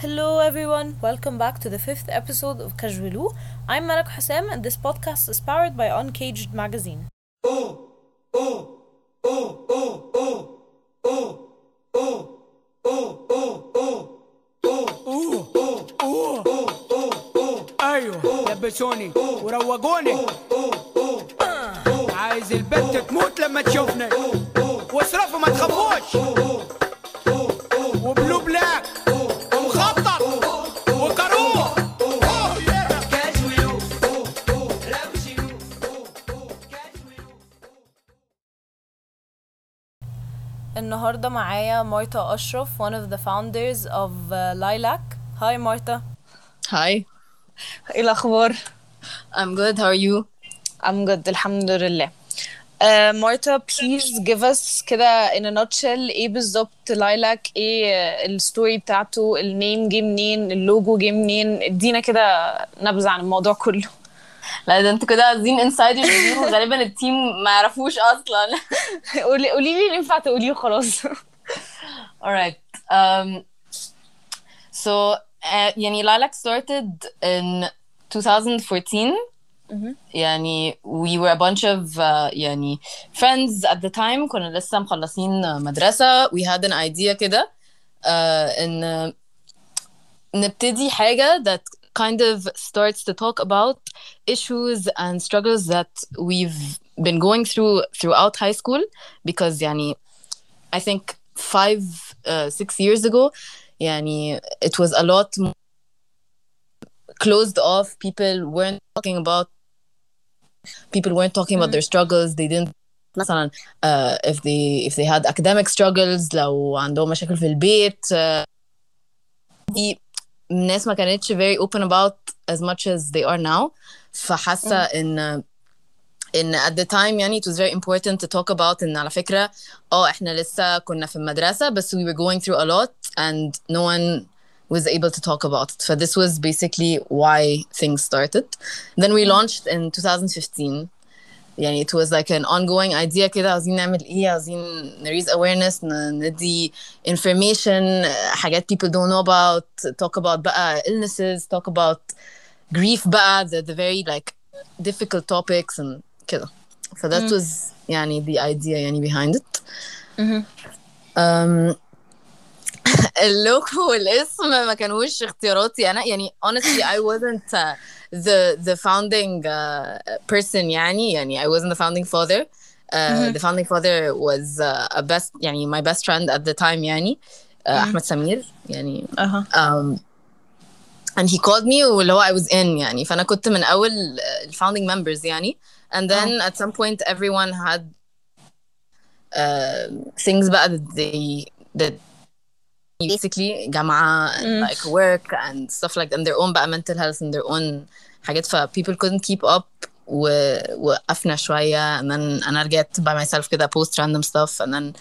Hello, everyone. Welcome back to the fifth episode of Casualu. I'm Malak Hussam, and this podcast is powered by Uncaged Magazine. Oh, oh, oh, oh, oh, oh, oh, oh, oh, oh, oh, oh, oh, oh, oh. معايا مارتا أشرف one of the founders of uh, Lilac. Hi Marta. Hi, إيه الأخبار I'm good. How are you? I'm good الحمد لله uh, Marta please give us كده in a nutshell إيه بالظبط لايلاك إيه الستوري بتاعته النيم جه منين اللوجو جه منين ادينا كده نبذة عن الموضوع كله لا ده أنتوا كده عايزين انسايدر غالبا التيم ما يعرفوش أصلا. قولي قولي لي اللي ينفع تقوليه وخلاص Alright. Um, so uh, يعني Lilac started in 2014. يعني we were a bunch of uh, يعني friends at the time كنا لسه مخلصين مدرسة we had an idea كده uh, إن نبتدي حاجة that kind of starts to talk about issues and struggles that we've been going through throughout high school because يعني I think five uh, six years ago يعني it was a lot more closed off people weren't talking about people weren't talking about their struggles they didn't مثلا uh, if they if they had academic struggles لو عندهم مشاكل في البيت uh, دي الناس ما كانتش very open about as much as they are now فحاسة ان ان at the time يعني it was very important to talk about ان على فكرة اه احنا لسه كنا في المدرسة بس we were going through a lot and no one was able to talk about it. So this was basically why things started. Then we launched in 2015. يعني it was like an ongoing idea كده عاوزين نعمل ايه عاوزين raise awareness ن- ندي information حاجات people don't know about talk about بقى illnesses talk about grief بقى the, the very like difficult topics and كده so that was يعني the idea يعني behind it um, اللوجو والاسم ما كانوش اختياراتي انا يعني honestly I wasn't uh, the the founding uh, person يعني يعني I wasn't the founding father uh, the founding father was uh, a best يعني my best friend at the time يعني uh, احمد سمير يعني اها um, and he called me واللي هو I was in يعني فأنا كنت من أول ال founding members يعني and then at some point everyone had uh, things بقى that they that basically جامعة and like work and stuff like and their own بقى mental health and their own حاجات ف people couldn't keep up ووقفنا شوية and then أنا رجعت by myself كده post random stuff and then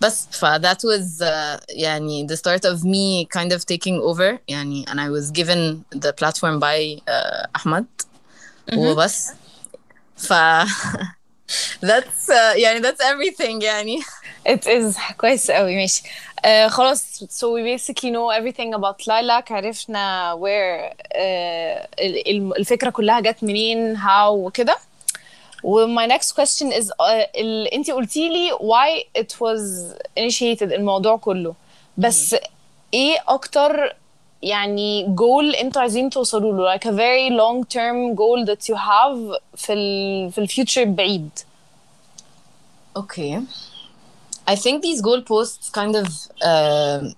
بس ف that was uh, يعني the start of me kind of taking over يعني and I was given the platform by uh, أحمد وبس ف that's uh, يعني that's everything يعني It is كويس قوي ماشي uh, خلاص so we basically know everything about lilac عرفنا where uh, ال- ال- الفكرة كلها جت منين how وكده و my next question is uh, ال... انت قلتي لي why it was initiated الموضوع كله بس ايه اكتر يعني goal انتوا عايزين توصلوا له like a very long term goal that you have في ال... في الفيوتشر بعيد Okay. I think these goalposts kind of um,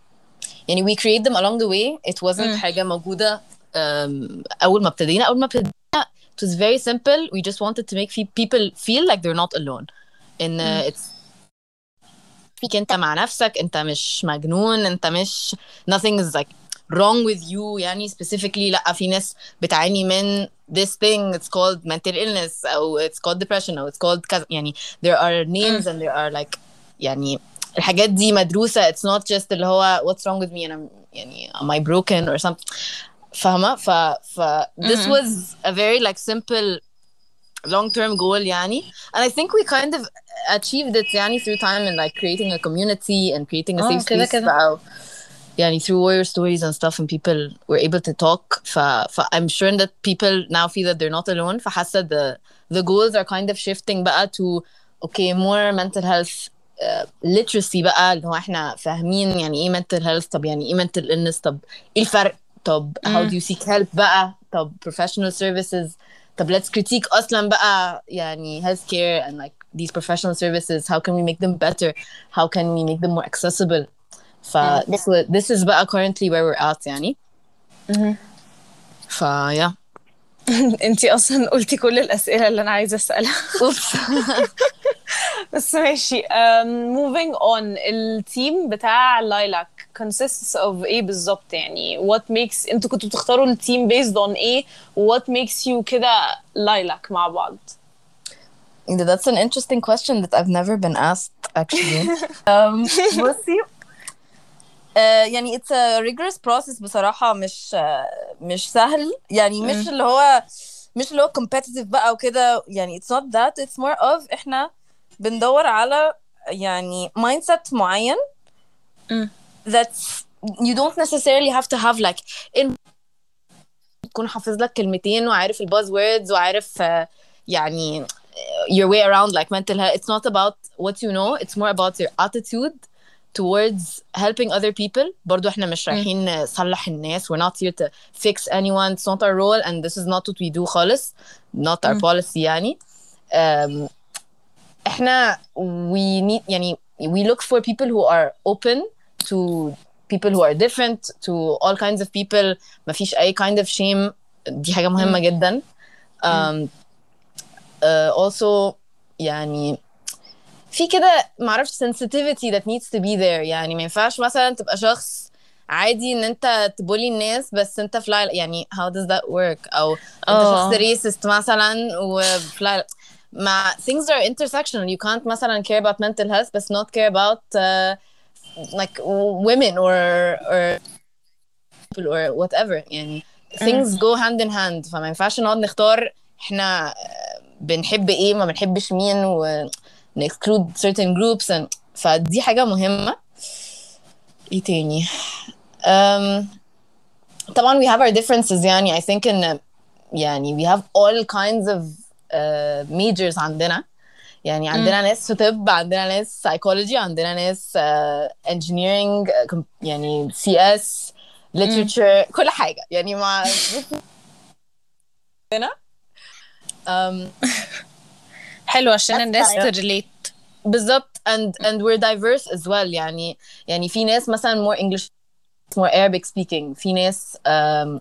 يعني we create them along the way. It wasn't حاجة موجودة um, أول ما ابتدينا أول ما ابتدينا it was very simple. We just wanted to make fe- people feel like they're not alone. In uh, it's فيك انت مع نفسك انت مش مجنون انت مش nothing is like wrong with you يعني specifically لا في ناس بتعاني من this thing it's called mental illness او it's called depression او it's called كذا يعني there are names and there are like يعني الحاجات دي مدروسة it's not just اللي هو what's wrong with me and I'm يعني am I broken or something فاهمة ف, ف this was a very like simple long term goal يعني and I think we kind of achieved it يعني through time and like creating a community and creating a آه، safe كده space كده. بقى يعني through warrior stories and stuff and people were able to talk ف, ف I'm sure that people now feel that they're not alone فحاسة the the goals are kind of shifting بقى to okay more mental health uh, literacy بقى اللي هو إحنا فاهمين يعني إيه mental health طب يعني إيه mental illness طب إيه الفرق طب how do you seek help بقى طب professional services طب let's critique أصلا بقى يعني healthcare and like these professional services how can we make them better how can we make them more accessible ف this, this is بقى currently where we're at يعني ف yeah انتي أصلا قلتي كل الاسئله اللي أنا عايزه اسالها. بس ماشي um, moving on التيم بتاع لايلاك consists of إيه بالظبط يعني what makes أنتوا كنتوا بتختاروا التيم based on إيه what makes you كده لايلاك مع بعض That's an interesting question that I've never been asked actually. um, بصي uh, يعني it's a rigorous process بصراحة مش uh, مش سهل يعني مش اللي هو مش اللي هو competitive بقى وكده يعني it's not that it's more of إحنا بندور على يعني mindset معين مم. that's you don't necessarily have to have like in تكون حافظ لك كلمتين وعارف الباز words وعارف uh, يعني your way around like mental health it's not about what you know it's more about your attitude towards helping other people برضو إحنا مش رايحين نصلح الناس we're not here to fix anyone it's not our role and this is not what we do خالص not our policy يعني um, احنا we need يعني we look for people who are open to people who are different to all kinds of people مفيش اي kind of shame دي حاجة مهمة جدا um, uh, also يعني في كده معرفش sensitivity that needs to be there يعني ما ينفعش مثلا تبقى شخص عادي ان انت تبولي الناس بس انت فلاي يعني how does that work او انت آه. شخص racist مثلا وفلاي ما things are intersectional you can't مثلا care about mental health but not care about uh, like women or or people or whatever يعني things go hand in hand فما ينفعش نقعد نختار احنا آه، بنحب ايه ما بنحبش مين و exclude certain groups and فدي حاجة مهمة ايه تاني um, طبعا we have our differences يعني I think in يعني we have all kinds of uh, majors عندنا يعني عندنا ناس في طب عندنا ناس psychology عندنا ناس uh, engineering uh, com- يعني CS literature كل حاجة يعني ما um, حلو عشان الناس. تريليت بالظبط and and we're diverse as well يعني يعني في ناس مثلا more English more Arabic speaking في ناس um,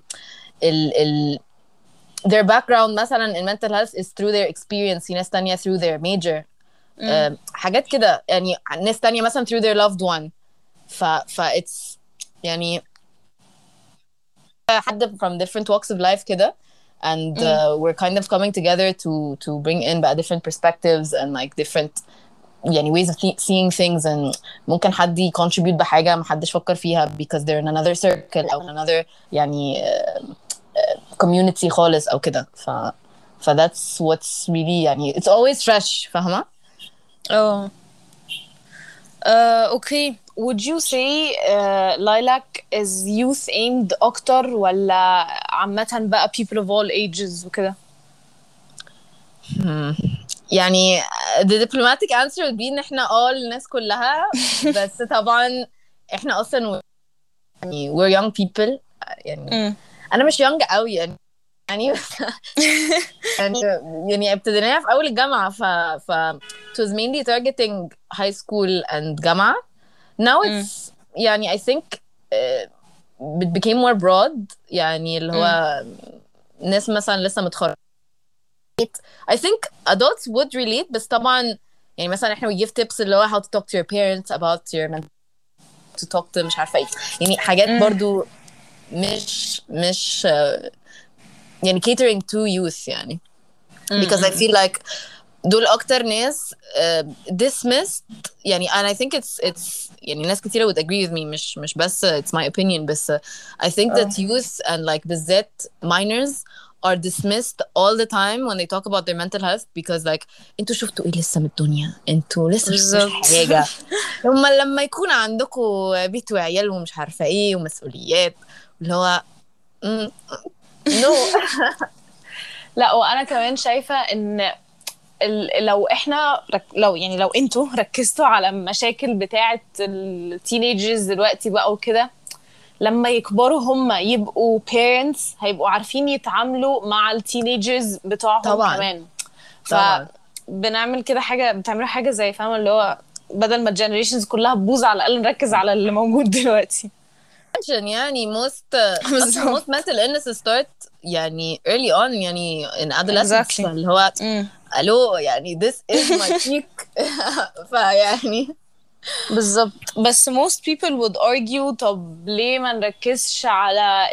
ال ال their background مثلا in mental health is through their experience في ناس تانية through their major um, حاجات كده يعني ناس تانية مثلا through their loved one ف ف it's يعني حد from different walks of life كده and uh, we're kind of coming together to to bring in بقى different perspectives and like different يعني ways of thi- seeing things and ممكن حد ي contribute بحاجة ما حدش فكر فيها because they're in another circle أو in another يعني uh, uh, community خالص أو كده ف ف that's what's really يعني it's always fresh فاهمة؟ اه uh, okay would you say uh, lilac is youth aimed اكتر ولا عامة بقى people of all ages وكده يعني the diplomatic answer would be ان احنا اه الناس كلها بس طبعا احنا اصلا يعني we're young people يعني انا مش young قوي يعني يعني بس يعني يعني ابتديناها في اول الجامعه ف ف it was mainly targeting high school and جامعه now it's يعني I think uh, it became more broad يعني اللي هو ناس مثلا لسه متخرجين I think adults would relate بس طبعا يعني مثلا احنا we give tips اللي هو how to talk to your parents about your mental to talk to مش عارفه ايه يعني حاجات برضو مش مش uh, يعني catering to youth يعني because I feel like دول اكتر ناس uh, dismissed يعني and I think it's it's يعني ناس كتيرة would agree with me مش مش بس uh, it's my opinion بس uh, I think that youth and like بالذات minors are dismissed all the time when they talk about their mental health because like انتوا شفتوا ايه لسه من الدنيا انتوا لسه ما شفتوش بالظبط. حاجه هما لما يكون عندكم بيت وعيال ومش عارفه ايه ومسؤوليات اللي هو نو لا وأنا كمان شايفة إن لو إحنا رك... لو يعني لو أنتوا ركزتوا على المشاكل بتاعة التينيجرز دلوقتي بقى وكده لما يكبروا هم يبقوا parents هيبقوا عارفين يتعاملوا مع التينيجرز بتوعهم طبعاً. كمان طبعاً. فبنعمل كده حاجة بتعملوا حاجة زي فاهمة اللي هو بدل ما الجنريشنز كلها تبوظ على الأقل نركز على اللي موجود دلوقتي يعني most most mental illnesses start يعني early on يعني in adolescence. Exactly. اللي هو ألو يعني this is my peak. فيعني. بالظبط. بس most people would argue طب ليه ما نركزش على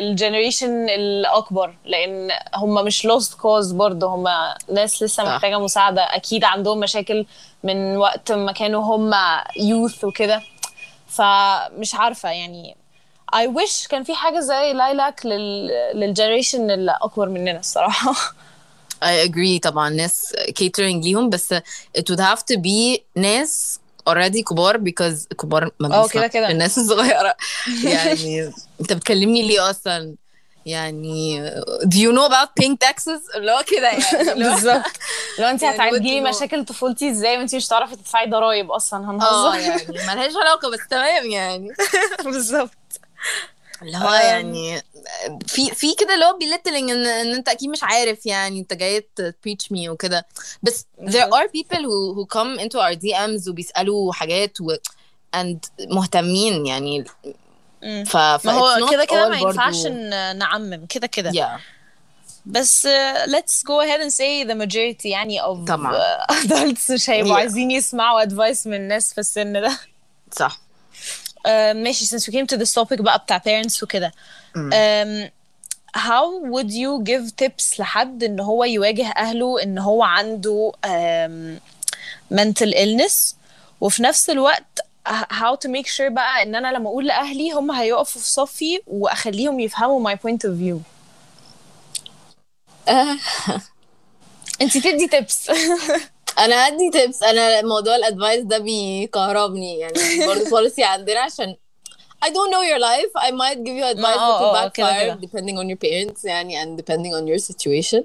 الجنريشن الأكبر؟ لأن هم مش lost cause برضه. هم ناس لسه صح. محتاجة مساعدة. أكيد عندهم مشاكل من وقت ما كانوا هم youth وكده. فمش عارفة يعني I wish كان في حاجة زي لايلاك لل للجنريشن الأكبر مننا الصراحة. I agree طبعا ناس catering ليهم بس it would have to be ناس already كبار because كبار ما آه كده كده. الناس الصغيرة. يعني أنت بتكلمني ليه أصلا؟ يعني do you know about paying taxes اللي هو كده يعني اللي بالظبط. لو أنت يعني هتعالجي لي. مشاكل طفولتي إزاي وأنت مش هتعرفي تدفعي ضرايب أصلا آه هنهزر يعني ملهاش علاقة بس تمام يعني. بالظبط. اللي هو. يعني في في كده اللي هو belittling إن إن أنت أكيد مش عارف يعني أنت جاي preach me وكده بس there are people who who come into our DMs وبيسألوا حاجات و and مهتمين يعني. ف ف هو كده كده ما ينفعش نعمم كده كده yeah بس uh, let's go ahead and say the majority يعني of طبعاً. uh, adults مش هيبقوا Yeah. عايزين يسمعوا advice من الناس في السن ده صح ماشي. since we came to this topic بقى بتاع parents وكده. um, how would you give tips لحد إن هو يواجه أهله إن هو عنده um, mental illness وفي نفس الوقت how to make sure بقى إن أنا لما أقول لأهلي هم هيقفوا في صفي وأخليهم يفهموا my point of view. انت تدي tips. انا ادي tips انا موضوع الادفايس ده بيكهربني يعني برضه policy عندنا عشان I don't know your life. I might give you advice اه، that will اه، كده backfire كده. depending on your parents يعني and depending on your situation.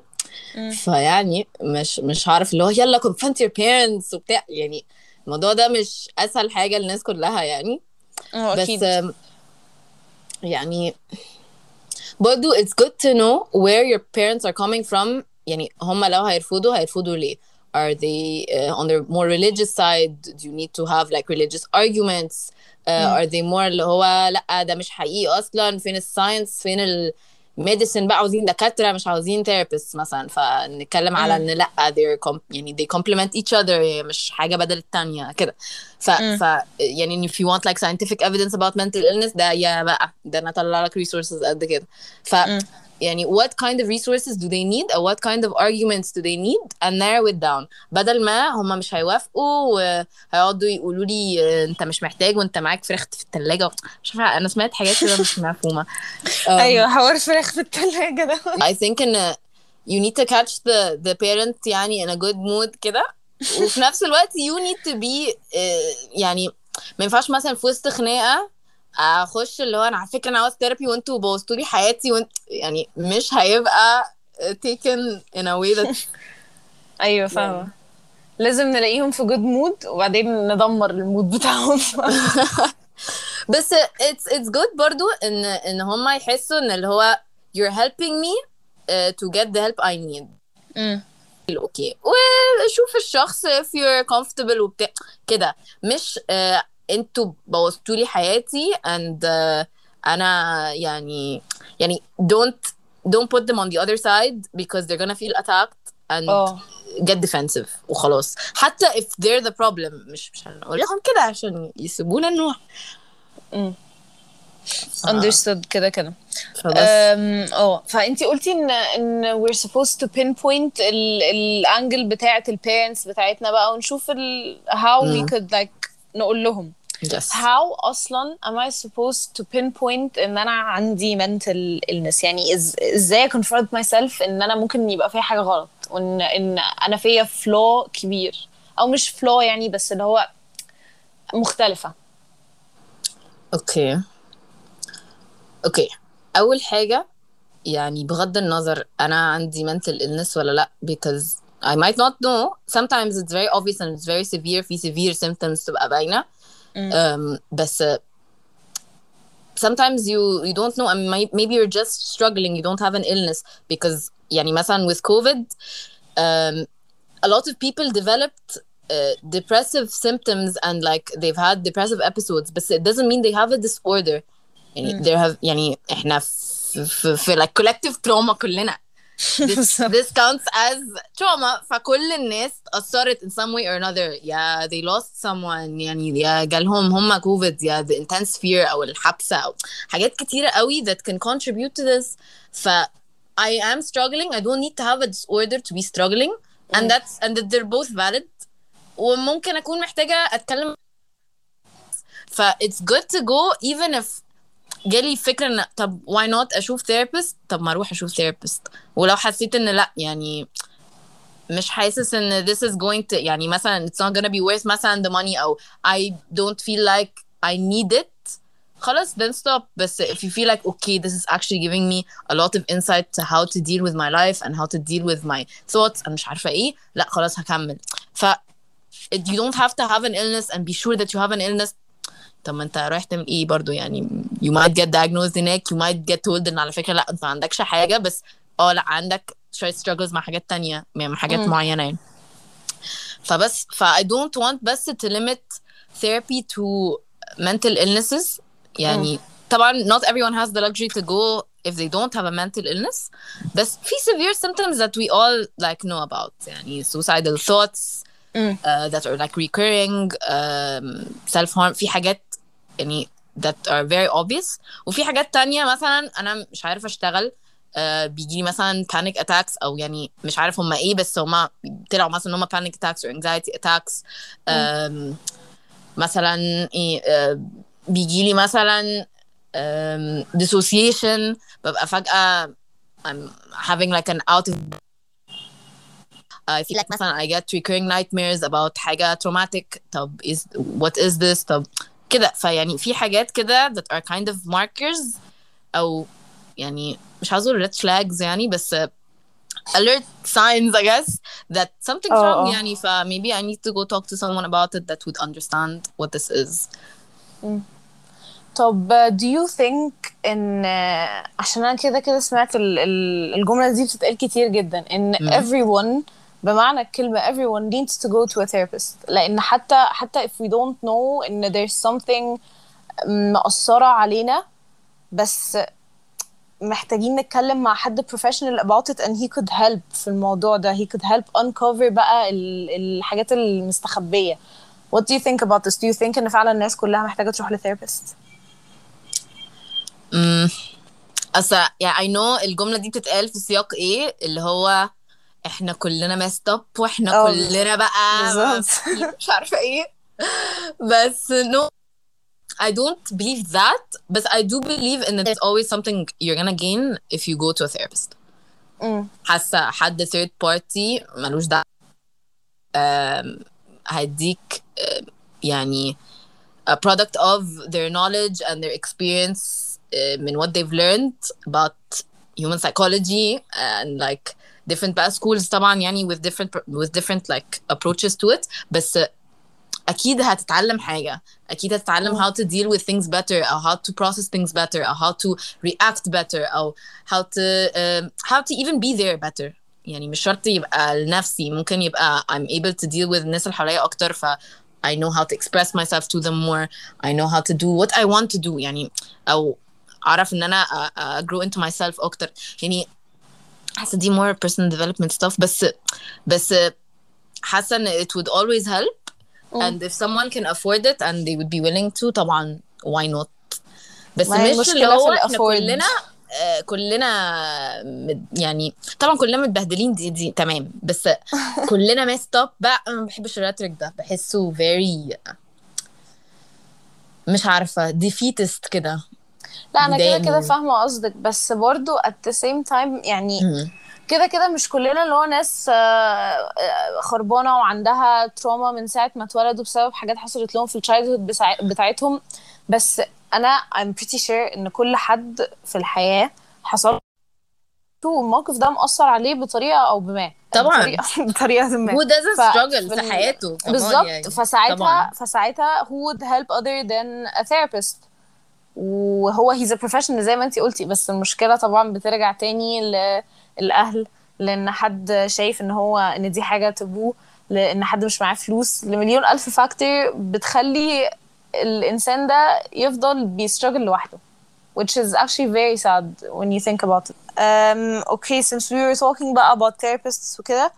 فيعني مش مش هعرف اللي هو يلا confront your parents وبتاع يعني الموضوع ده مش اسهل حاجة للناس كلها يعني اه بس اكيد um, يعني برضو it's good to know where your parents are coming from يعني هم لو هيرفضوا هيرفضوا ليه are they uh, on their more religious side do you need to have like religious arguments uh, are they more اللي هو لا ده مش حقيقي اصلا فين الساينس فين الميديسن بقى عاوزين دكاتره مش عاوزين therapists مثلا فنتكلم على ان لا they're com- يعني they complement each other مش حاجه بدل التانية كده ف, ف يعني if you want like scientific evidence about mental illness ده يا بقى ده انا اطلع لك resources قد كده ف يعني what kind of resources do they need or what kind of arguments do they need and narrow it down. بدل ما هم مش هيوافقوا وهيقعدوا يقولوا لي آه، انت مش محتاج وانت معاك فراخ في الثلاجه مش عارفة أنا سمعت حاجات كده مش مفهومة. Um, أيوه حوار فراخ في الثلاجه ده. I think إن you need to catch the the parent يعني in a good mood كده. وفي نفس الوقت you need to be آه، يعني ما ينفعش مثلا في وسط خناقة اخش اللي هو أنا على فكرة أنا عاوز ثيرابي وانتوا بوظتوا لي حياتي وانت يعني مش هيبقى taken in a way that أيوه فاهمة. لازم نلاقيهم في جود مود وبعدين ندمر المود بتاعهم. بس it's it's good برضو ان إن هم يحسوا إن اللي هو you're helping me uh, to get the help I need. أوكي وشوف الشخص if you're comfortable وبتاع كده. مش uh, أنتوا بوظتوا لي حياتي and uh, أنا يعني يعني don't don't put them on the other side because they're gonna feel attacked and آه get defensive وخلاص حتى if they're the problem مش مش هنقول لهم كده عشان يسيبونا نروح understood كده كده آه فانتي قلتي ان ان we're supposed to pinpoint ال الانجل بتاعه البيرنتس بتاعتنا بقى ونشوف ال how we could like نقول لهم. Yes. How أصلا am I supposed to pinpoint إن أنا عندي mental illness يعني إز... إزاي confront myself إن أنا ممكن يبقى فيها حاجة غلط؟ وان إن أنا فيا flaw كبير. أو مش flaw يعني بس اللي هو مختلفة. أوكي. أوكي. أول حاجة يعني بغض النظر أنا عندي mental illness ولا لأ because I might not know sometimes it's very obvious and it's very severe في severe symptoms تبقى باينه um, بس uh, sometimes you you don't know and may- maybe you're just struggling you don't have an illness because يعني مثلا with COVID um, a lot of people developed uh, depressive symptoms and like they've had depressive episodes but it doesn't mean they have a disorder يعني there have يعني احنا في, في, في like collective trauma كلنا this, this counts as trauma فكل الناس أثرت in some way or another يا they lost someone يعني يا جالهم هم COVID يا the intense fear أو الحبسة أو حاجات كتيرة قوي that can contribute to this ف I am struggling I don't need to have a disorder to be struggling and that's and that they're both valid وممكن أكون محتاجة أتكلم ف it's good to go even if جالي فكرة ان طب why not أشوف therapist طب ما أروح أشوف therapist ولو حسيت ان لا يعني مش حاسس ان this is going to يعني مثلا it's not gonna be worth مثلا the money أو I don't feel like I need it خلاص then stop بس if you feel like okay this is actually giving me a lot of insight to how to deal with my life and how to deal with my thoughts and مش عارفة إيه لا خلاص هكمل ف you don't have to have an illness and be sure that you have an illness طب ما انت رايح تعمل إيه برضو يعني you might get diagnosed هناك you might get told ان على فكرة لا انت ما عندكش حاجة بس آه لا عندك شوية struggles مع حاجات تانية مع حاجات مم. معينة يعني فبس ف I don't want بس to limit therapy to mental illnesses يعني طبعا not everyone has the luxury to go if they don't have a mental illness بس في severe symptoms that we all like know about يعني suicidal thoughts مم. uh, that are like recurring um, self harm في حاجات يعني that are very obvious وفي حاجات تانية مثلا انا مش عارفه اشتغل uh, بيجي لي مثلا panic attacks او يعني مش عارف هم ايه بس هم طلعوا مثلا ان هم panic attacks or anxiety attacks um, مثلا ايه uh, بيجي لي مثلا um, dissociation ببقى فجأة I'm having like an out of I feel like مثلا I get recurring nightmares about حاجة traumatic طب is what is this طب كده فيعني في حاجات كده that are kind of markers أو يعني مش عاوز أقول red flags يعني بس uh, alert signs I guess that something's Oh, wrong oh. يعني ف maybe I need to go talk to someone about it that would understand what this is طب do you think ان عشان انا كده كده سمعت ال- ال- الجملة دي بتتقال كتير جدا ان everyone بمعنى الكلمة everyone needs to go to a therapist. لأن حتى حتى if we don't know إن there's something مأثرة علينا بس محتاجين نتكلم مع حد professional about it and he could help في الموضوع ده. He could help uncover بقى ال- الحاجات المستخبية. What do you think about this? Do you think إن فعلا الناس كلها محتاجة تروح لثيرابيست؟ امم أصل يعني I know الجملة دي بتتقال في سياق إيه؟ اللي هو إحنا كلنا messed up وإحنا آه، كلنا بقى. مش عارفة إيه بس no I don't believe that but I do believe in it's always something you're gonna gain if you go to a therapist امم حاسة حد third party ملوش دعوة آم، هيديك يعني a product of their knowledge and their experience uh, من what they've learned about human psychology and like different بقى schools طبعا يعني with different with different like approaches to it بس أكيد هتتعلم حاجة أكيد هتتعلم how to deal with things better أو how to process things better أو how to react better أو how to um, how to even be there better يعني مش شرط يبقى لنفسي ممكن يبقى I'm able to deal with الناس اللي حواليا أكتر ف I know how to express myself to them more I know how to do what I want to do يعني أو أعرف إن أنا uh, uh, grow into myself أكتر يعني حاسة دي more personal development stuff بس بس حاسة إن it would always help. and if someone can afford it and they would be willing to طبعا why not بس مش اللي هو إحنا. كلنا آه، كلنا يعني طبعا كلنا متبهدلين دي دي تمام. بس كلنا messed up. بقى أنا ما بحبش الريتريك ده. بحسه very مش عارفة defeatist كده. لا أنا كده. كده فاهمة قصدك بس برضو at the same time يعني. كده كده مش كلنا اللي هو ناس آه، آه، خربانة وعندها تروما من ساعة ما اتولدوا بسبب حاجات حصلت لهم في الشايلدهود بتاعتهم بس أنا I'm pretty sure إن كل حد في الحياة حصل له الموقف ده مأثر عليه بطريقة أو بما طبعاً. بطريقة ما doesn't ف- struggle في في حياته بالظبط يعني. فساعتها طبعاً. فساعتها who would help other than a therapist وهو a professional زي ما انتي قلتي بس المشكلة طبعا بترجع تاني للأهل لأن حد شايف إن هو إن دي حاجة تابو لأن حد مش معاه فلوس لمليون ألف فاكتور بتخلي الإنسان ده يفضل بيستراجل لوحده which is actually very sad when you think about it. Um, okay, since we were talking about, about therapists وكده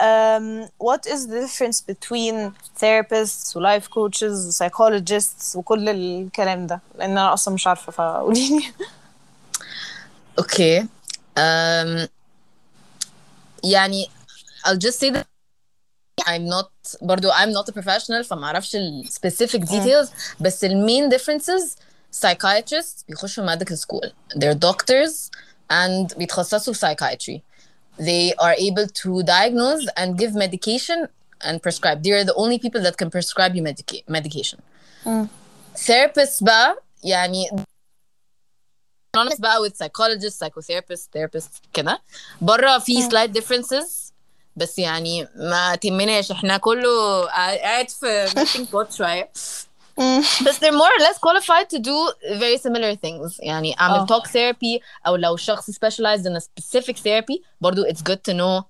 um, what is the difference between therapists و life coaches و psychologists وكل الكلام ده لان انا اصلا مش عارفه فقوليلي Okay. Um, يعني I'll just say that I'm not برضو I'm not a professional فما اعرفش ال specific details بس ال main differences psychiatrists بيخشوا medical school they're doctors and بيتخصصوا في psychiatry they are able to diagnose and give medication and prescribe they're the only people that can prescribe you medica medication therapists بقى يعني honest بقى with psychologists, psychotherapists, therapists كده بره في slight differences بس يعني ما تهمناش احنا كله قاعد في melting pot شوية بس they're more or less qualified to do very similar things يعني اعمل اه. talk therapy او لو شخص specialized in a specific therapy برضو it's good to know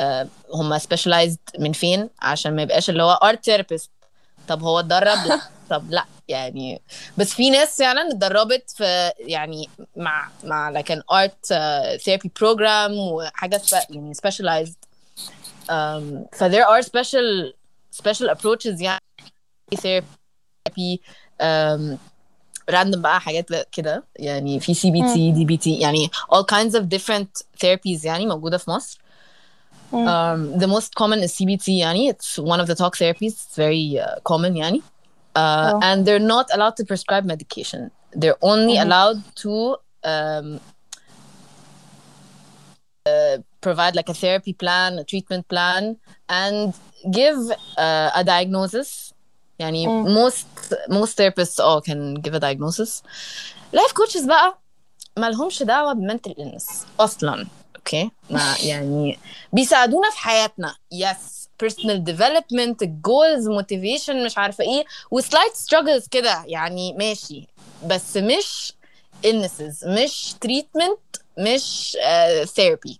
uh, هم specialized من فين عشان ما يبقاش اللي هو art therapist طب هو اتدرب لا طب لا يعني بس في ناس فعلا اتدربت في يعني مع مع like an art uh, therapy program وحاجه سب- يعني specialized um, ف there are special special approaches يعني therapy um, random بقى حاجات كده يعني في سي بي تي دي بي تي يعني all kinds of different therapies يعني موجودة في مصر um, the most common is CBT يعني it's one of the talk therapies it's very uh, common يعني uh, Oh. and they're not allowed to prescribe medication they're only allowed to um, uh, provide like a therapy plan a treatment plan and give uh, a diagnosis يعني most most therapists all can give a diagnosis life coaches بقى ما لهمش دعوة بمنتل illness أصلا اوكي ما يعني بيساعدونا في حياتنا يس personal development goals motivation مش عارفة ايه وسلايت struggles كده يعني ماشي بس مش illnesses مش treatment مش uh, therapy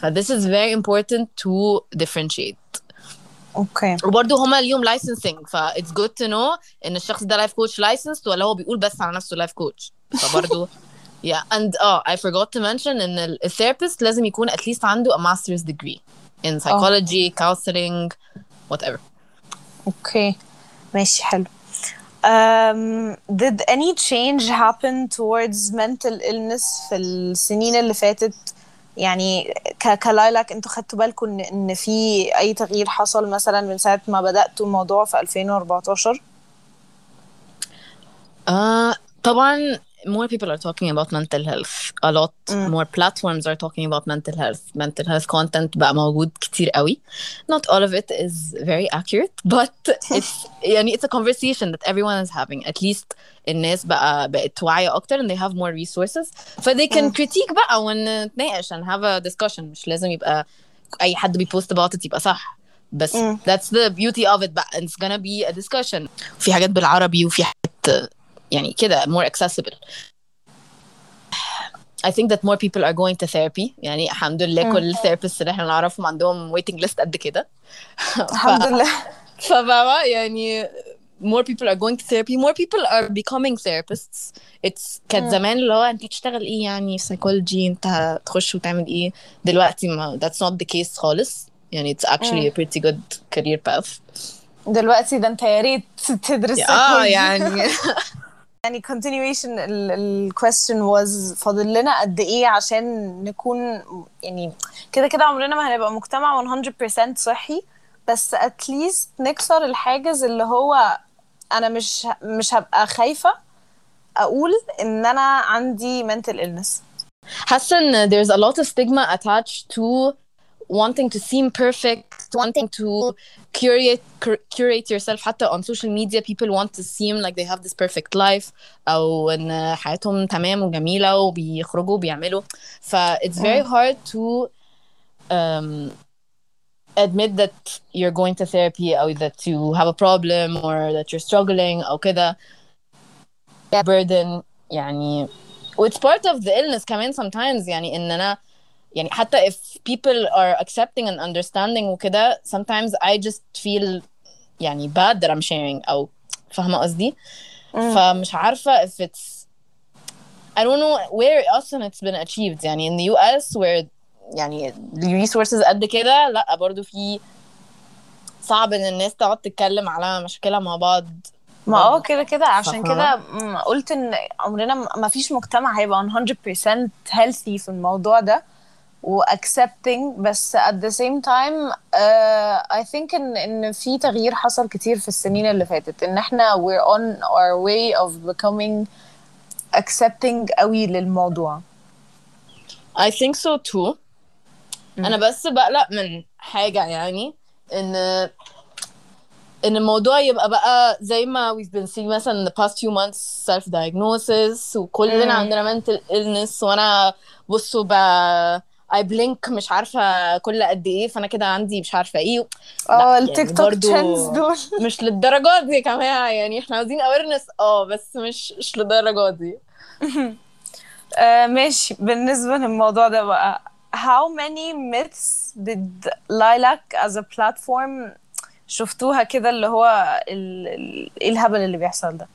ف this is very important to differentiate اوكي وبرضه هما اليوم licensing ف it's good to know ان الشخص ده life coach licensed ولا هو بيقول بس على نفسه life coach فبرضه yeah and oh I forgot to mention ان ال a therapist لازم يكون at least عنده a master's degree in psychology counseling whatever اوكي ماشي حلو Um, did any change happen towards mental illness في السنين اللي فاتت يعني كلايلاك أنتوا خدتوا بالكم ان في أي تغيير حصل مثلا من ساعة ما بدأتوا الموضوع في 2014 Uh, طبعا more people are talking about mental health a lot more platforms are talking about mental health mental health content بقى موجود كتير قوي not all of it is very accurate but it's يعني it's a conversation that everyone is having at least الناس بقى بقت واعية أكتر and they have more resources ف they can critique بقى ونتناقش and have a discussion مش لازم يبقى أي حد بيبوست about it يبقى صح بس that's the beauty of it بقى and it's gonna be a discussion في حاجات بالعربي وفي حاجات يعني كده more accessible I think that more people are going to therapy يعني الحمد لله كل الثيرابيست اللي احنا نعرفهم عندهم waiting list قد كده الحمد لله فبابا يعني more people are going to therapy more people are becoming therapists it's كانت زمان اللي هو انت تشتغل ايه يعني في psychology انت تخش وتعمل ايه دلوقتي ما that's not the case خالص يعني it's actually a pretty good career path دلوقتي ده انت يا ريت تدرس اه psychology. يعني يعني continuation ال question was فاضل لنا قد إيه عشان نكون يعني كده كده عمرنا ما هنبقى مجتمع 100% صحي بس at least نكسر الحاجز اللي هو أنا مش مش هبقى خايفة أقول إن أنا عندي mental illness. حاسة إن there's a lot of stigma attached to wanting to seem perfect wanting to curate cur- curate yourself حتى on social media people want to seem like they have this perfect life او ان حياتهم تمام وجميله وبيخرجوا وبيعملوا ف it's very hard to um, admit that you're going to therapy or that you have a problem or that you're struggling او كده burden يعني it's part of the illness كمان sometimes يعني ان انا يعني حتى if people are accepting and understanding وكده sometimes I just feel يعني bad that I'm sharing أو فاهمة قصدي؟ فمش عارفة if it's I don't know where أصلا it's been achieved يعني in the US where يعني the resources قد كده لأ برضو في صعب إن الناس تقعد تتكلم على مشكلة مع بعض ما آه. كده كده عشان؟ كده قلت إن عمرنا ما فيش مجتمع هيبقى 100% healthy في الموضوع ده و accepting بس at the same time uh, I think ان ان في تغيير حصل كتير في السنين اللي فاتت ان احنا we're on our way of becoming accepting قوي للموضوع I think so too. انا بس بقلق من حاجه يعني ان ان الموضوع يبقى بقى زي ما we've been seeing مثلا in the past few months self diagnosis وكلنا مم. عندنا mental illness وانا بصوا ب I blink مش عارفة كل قد إيه فأنا كده عندي مش عارفة إيه. آه التيك توك ترندز دول. مش للدرجات دي يا جماعة يعني إحنا عاوزين awareness. آه بس مش مش للدرجات دي. آه ماشي. بالنسبة للموضوع ده بقى how many myths did lilac as a platform شفتوها كده اللي هو. إيه الهبل اللي بيحصل ده؟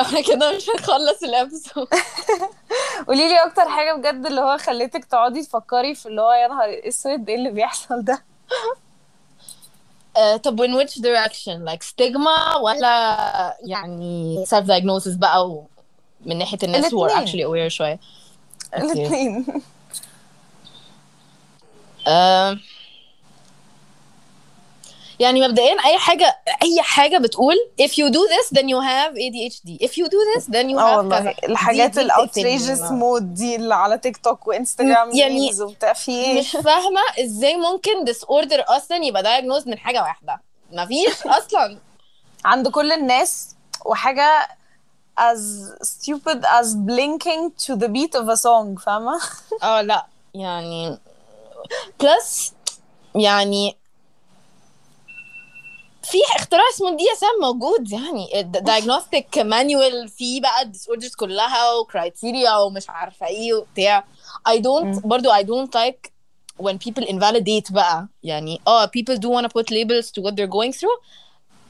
إحنا كده مش هنخلص الأبيسود. قولي لي أكتر حاجة بجد اللي هو خليتك تقعدي تفكري في اللي هو يا نهار أسود إيه اللي بيحصل ده؟ آه، طب in which direction like stigma ولا يعني self diagnosis بقى و... من ناحية الناس who are actually aware شوية؟ الاثنين آه، يعني مبدئيا أي حاجة أي حاجة بتقول if you do this then you have ADHD if you do this then you آه have والله. كذا. الحاجات الاوتريجس بتقفلني. مود دي اللي على تيك توك وإنستجرام يعني وبتاع في إيه؟ مش فاهمة إزاي ممكن disorder أصلا يبقى diagnosed من حاجة واحدة. مفيش أصلا. عند كل الناس وحاجة as stupid as blinking to the beat of a song فاهمة؟ آه لا. يعني بلس يعني في اختراع اسمه دي اس ام موجود يعني الدايجنوستيك مانيوال فيه بقى الديسوردرز كلها وكرايتيريا ومش عارفة إيه وبتاع. I don't برضو I don't like when people invalidate بقى يعني آه people do want to put labels to what they're going through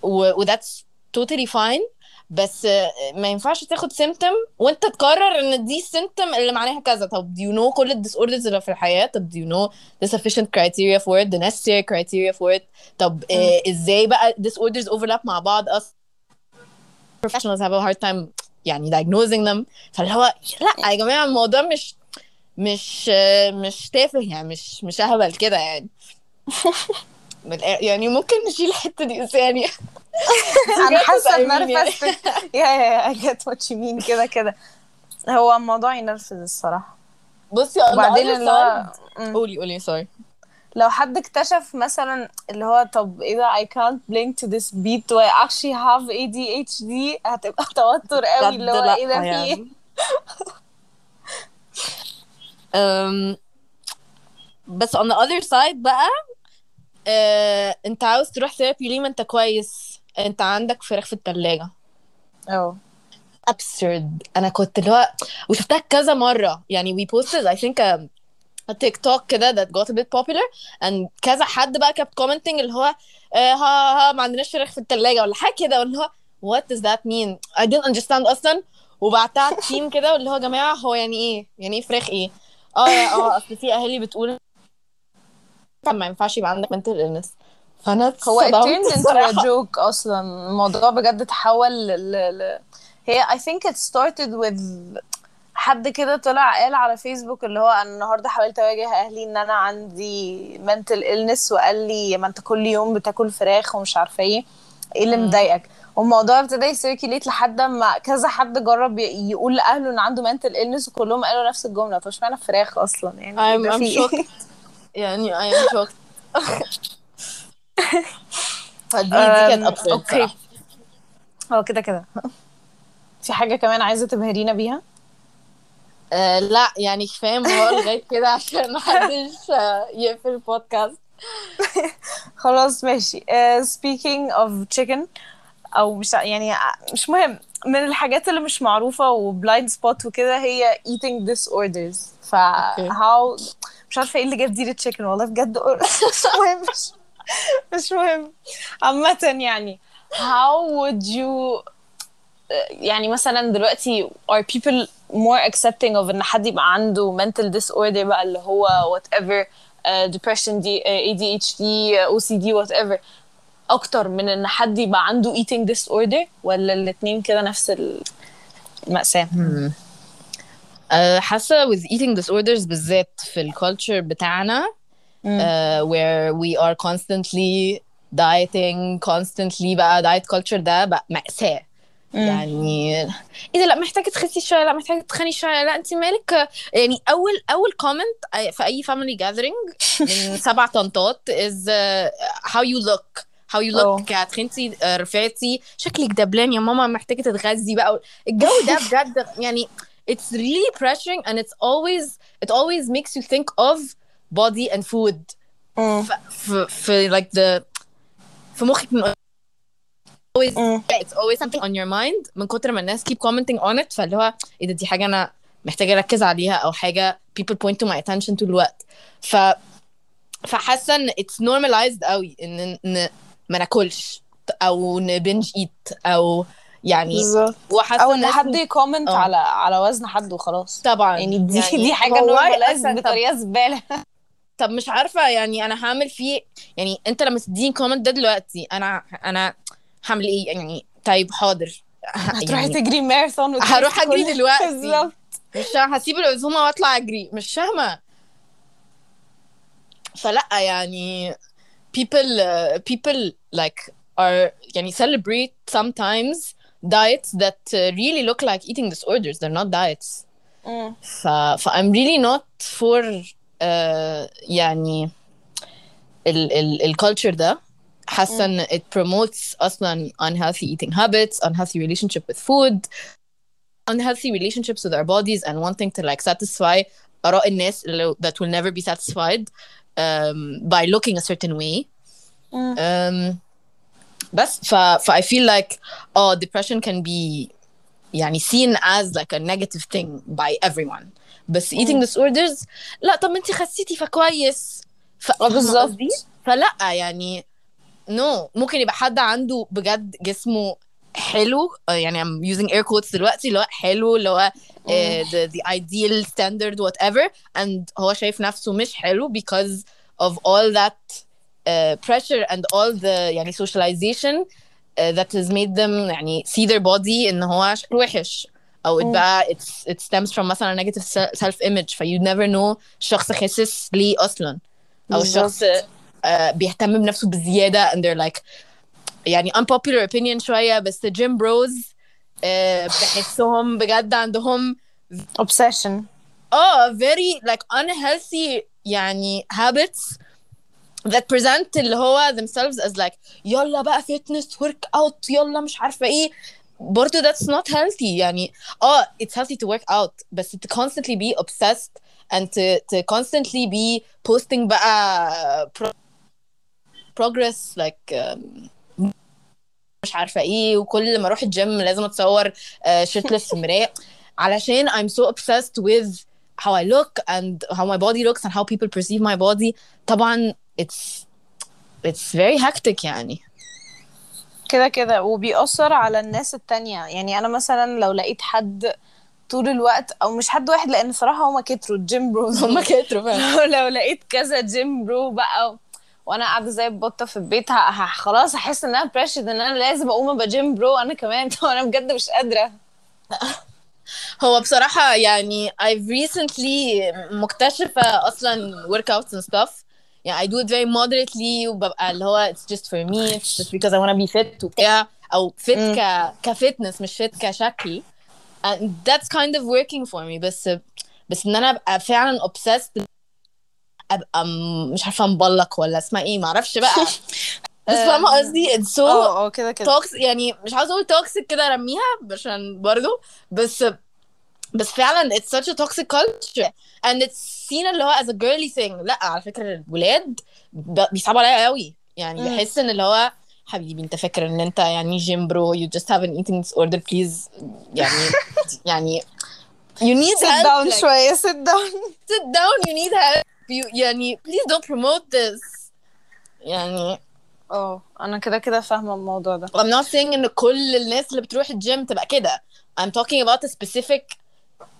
و, و that's totally fine. بس آه، ما ينفعش تاخد symptom وانت تقرر ان دي symptom اللي معناها كذا طب do you know كل ال disorders اللي في الحياة طب do you know the sufficient criteria for it the necessary criteria for it طب آه، إزاي بقى disorders overlap مع بعض أصلا professionals have a hard time يعني diagnosing them فاللي هو لا يا جماعة الموضوع مش مش آه، مش تافه يعني مش مش اهبل كده يعني من يعني ممكن نشيل الحتة دي بس يعني أنا حاسة I mean يعني. يا يا you mean. كده كده. هو الموضوع ينرفز الصراحة. بصي وبعدين اللي هو. قولي قولي sorry. لو حد اكتشف مثلا اللي هو طب إيه ده I can't blink to this beat. و I actually have ADHD هتبقى توتر قوي اللي هو إيه ده في إيه؟ يعني. أم، بس on the other side بقى آه، انت عاوز تروح ثيرابي ليه؟ ما انت كويس. انت عندك فراخ في التلاجة. آه absurd. أنا كنت اللي هو وشفتها كذا مرة. يعني we posted I think a, a TikTok كده that got a bit popular and كذا حد بقى kept commenting اللي هو آه، ها ها ما عندناش فراخ في التلاجة ولا حاجة كده. واللي هو what does that mean? I didn't understand أصلا. وبعتها تيم كده واللي هو يا جماعة هو يعني إيه؟ يعني إيه فراخ إيه؟ آه آه أصل في أهالي بتقول ما ينفعش يبقى عندك mental illness فأنا هو it turned joke أصلا. الموضوع بجد تحول ل... ل... هي I think it started with حد كده طلع قال على فيسبوك اللي هو أنا النهارده حاولت أواجه أهلي إن أنا عندي mental illness وقال لي ما أنت كل يوم بتاكل فراخ ومش عارفة إيه. إيه اللي مضايقك؟ والموضوع ابتدى يسيركيليت لحد ما كذا حد جرب يقول لأهله إن عنده mental illness وكلهم قالوا نفس الجملة. طب اشمعنى فراخ أصلا؟ يعني I'm, I'm shocked. يعني I am shocked. فدي دي كانت absurd أوكي. هو كده كده. في حاجة كمان عايزة تبهرينا بيها؟ آه لا يعني كفاية موضوع لغاية كده عشان محدش آه، يقفل البودكاست. خلاص ماشي. uh, speaking of chicken أو مش يعني ع- مش مهم. من الحاجات اللي مش معروفة وبلايند سبوت وكده هي eating disorders. ف أوكي. how مش عارفة إيه اللي جاب دي للتشيكن والله بجد مش مهم مش, مهم. عامة يعني how would you يعني مثلا دلوقتي are people more accepting of إن حد يبقى عنده mental disorder بقى اللي هو whatever uh, depression دي uh, ADHD uh, OCD whatever. أكتر من إن حد يبقى عنده eating disorder ولا الاتنين كده نفس المأساة؟ آه، حاسة with eating disorders بالذات في الكالتشر بتاعنا uh, where we are constantly dieting constantly بقى diet culture ده بقى مأساة. يعني إيه ده؟ لأ محتاجة تخسي شوية لأ محتاجة تتخني شوية. لأ انت مالك؟ يعني أول أول كومنت في أي family gathering من سبع طنطات is uh, how you look. How you look تخنتي رفعتي. شكلك دبلان يا ماما محتاجة تتغذي بقى. الجو ده بجد يعني it's really pressuring and it's always it always makes you think of body and food ف, في, في like the في مخك من always it's always something on your mind من كتر ما الناس keep commenting on it فاللي هو ايه ده دي حاجه انا محتاجه اركز عليها او حاجه people point to my attention طول الوقت ف فحاسه ان it's normalized قوي ان ان ما ناكلش او نبنج ايت او يعني بالظبط. وحاسة أو إن حد يكومنت آه. على على وزن حد وخلاص. طبعا. يعني دي يعني دي حاجة طب- بطريقة زبالة. طب مش عارفة يعني أنا هعمل فيه يعني أنت لما تديني كومنت ده دلوقتي أنا أنا هعمل إيه؟ يعني طيب حاضر. هتروحي يعني تجري ماراثون هروح أجري دلوقتي. بالظبط. مش هسيب العزومة وأطلع أجري. مش فاهمة. فلا يعني people uh, people like are يعني celebrate sometimes diets that uh, really look like eating disorders they're not diets مم. ف, ف I'm really not for uh, يعني ال ال الكالتشر ده حاسه ان it promotes اصلا unhealthy eating habits unhealthy relationship with food unhealthy relationships with our bodies and wanting to like satisfy آراء الناس اللي- that will never be satisfied um, by looking a certain way مم. um, بس ف, ف I feel like oh depression can be يعني seen as like a negative thing by everyone بس eating disorders لا طب ما انت خسيتي فكويس ف... فاهمة بالظبط. قصدي؟ فلا يعني نو no. ممكن يبقى حد عنده بجد جسمه حلو آه، يعني I'm using air quotes دلوقتي اللي هو حلو اللي هو uh, the, the ideal standard whatever and هو شايف نفسه مش حلو because of all that uh, pressure and all the يعني socialization uh, that has made them يعني see their body ان هو شكله وحش او it بقى it's, it stems from مثلا negative se- self image ف you never know الشخص خاسس ليه اصلا او الشخص uh, بيهتم بنفسه بزياده and they're like يعني unpopular opinion شويه بس the gym bros uh, بحسهم بجد عندهم obsession اه very like unhealthy يعني habits that present اللي هو themselves as like يلا بقى fitness work out يلا مش عارفة ايه برضه that's not healthy يعني اه it's healthy to work out بس to constantly be obsessed and to, to constantly be posting بقى pro- progress like um, مش عارفة ايه وكل ما اروح الجيم لازم اتصور شيرتلس في المراية علشان I'm so obsessed with how I look and how my body looks and how people perceive my body. طبعا it's it's very hectic يعني. كده كده وبيأثر على الناس التانية. يعني أنا مثلا لو لقيت حد طول الوقت أو مش حد واحد لأن صراحة هما كتروا الجيم بروز هما كتروا فعلا. لو لقيت كذا جيم برو بقى وأنا قاعدة زي البطة في البيت. خلاص هحس ان أنا بريشد إن أنا لازم أقوم أبقى جيم برو أنا كمان. أنا بجد مش قادرة. هو بصراحة يعني I've recently مكتشفة أصلا workouts and stuff يعني I do it very moderately وببقى اللي هو it's just for me it's just because I want to be fit وبتاع أو fit ك كفتنس مش fit كشكل and that's kind of working for me بس بس ان أنا ابقى فعلا obsessed ابقى مش عارفه مبلق ولا اسمها إيه معرفش بقى بس فاهمة قصدي؟ It's so آه آه كده كده. توكس يعني مش عاوزة أقول توكسيك كده أرميها عشان برضو بس بس فعلا it's such a toxic culture. And it's seen اللي هو as a girly thing. لا على فكرة الولاد بيصعبوا عليا قوي. يعني مم. بحس إن اللي هو حبيبي أنت فاكر إن أنت يعني جيم برو you just have an eating disorder please. يعني يعني you need sit help down like, شوية sit down. Sit down you need help. You يعني please don't promote this. يعني اه انا كده كده فاهمة الموضوع ده I'm not saying ان كل الناس اللي بتروح الجيم تبقى كده I'm talking about a specific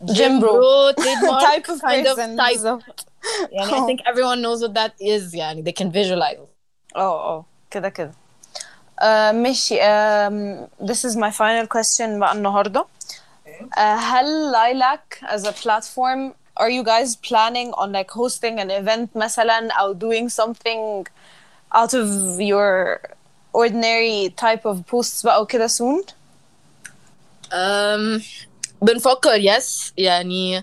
Gym gym bro. bro trademark type of kind of person type بالظبط يعني I think everyone knows what that is يعني they can visualize اه اه كده كده آه، ماشي um, this is my final question بقى النهاردة آه، هل Lilac as a platform are you guys planning on like hosting an event مثلا أو doing something out of your ordinary type of posts بقى وكده soon um, بنفكر yes يعني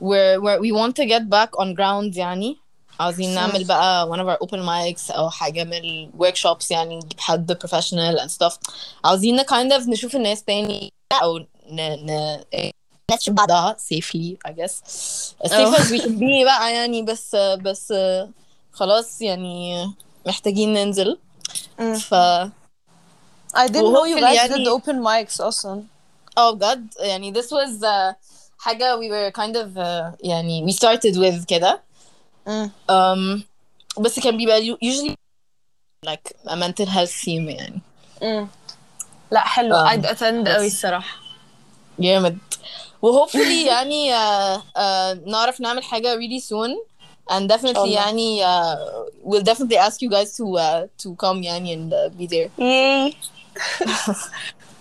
we're, we're, we want to get back on ground يعني عاوزين نعمل بقى one of our open mics أو حاجة من ال workshops يعني نجيب حد professional and stuff عاوزين ن kind of نشوف الناس تاني أو ن ن الناس تشوف بعضها safely I guess as safe as we can be بقى يعني بس بس خلاص يعني محتاجين ننزل مم. ف I didn't know you وhopefully guys يعني- did open mics أصلا Oh God يعني this was uh, حاجة we were kind of uh, يعني we started with كده مم. um, بس كان بيبقى usually like a mental health theme يعني مم. لا حلو Um, I'd attend قوي الصراحة جامد و hopefully يعني uh, uh, نعرف نعمل حاجة really soon and definitely الله. يعني uh, we'll definitely ask you guys to uh, to come يعني and uh, be there Yay.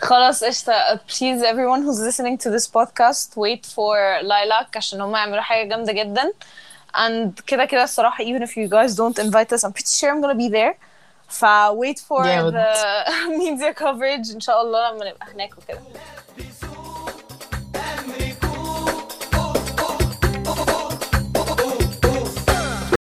خلاص قشطة please everyone who's listening to this podcast wait for Lilac عشان هم يعملوا حاجة جامدة جدا and كده كده الصراحة even if you guys don't invite us I'm pretty sure I'm gonna be there ف wait for جامد. the media coverage إن شاء الله لما نبقى هناك وكده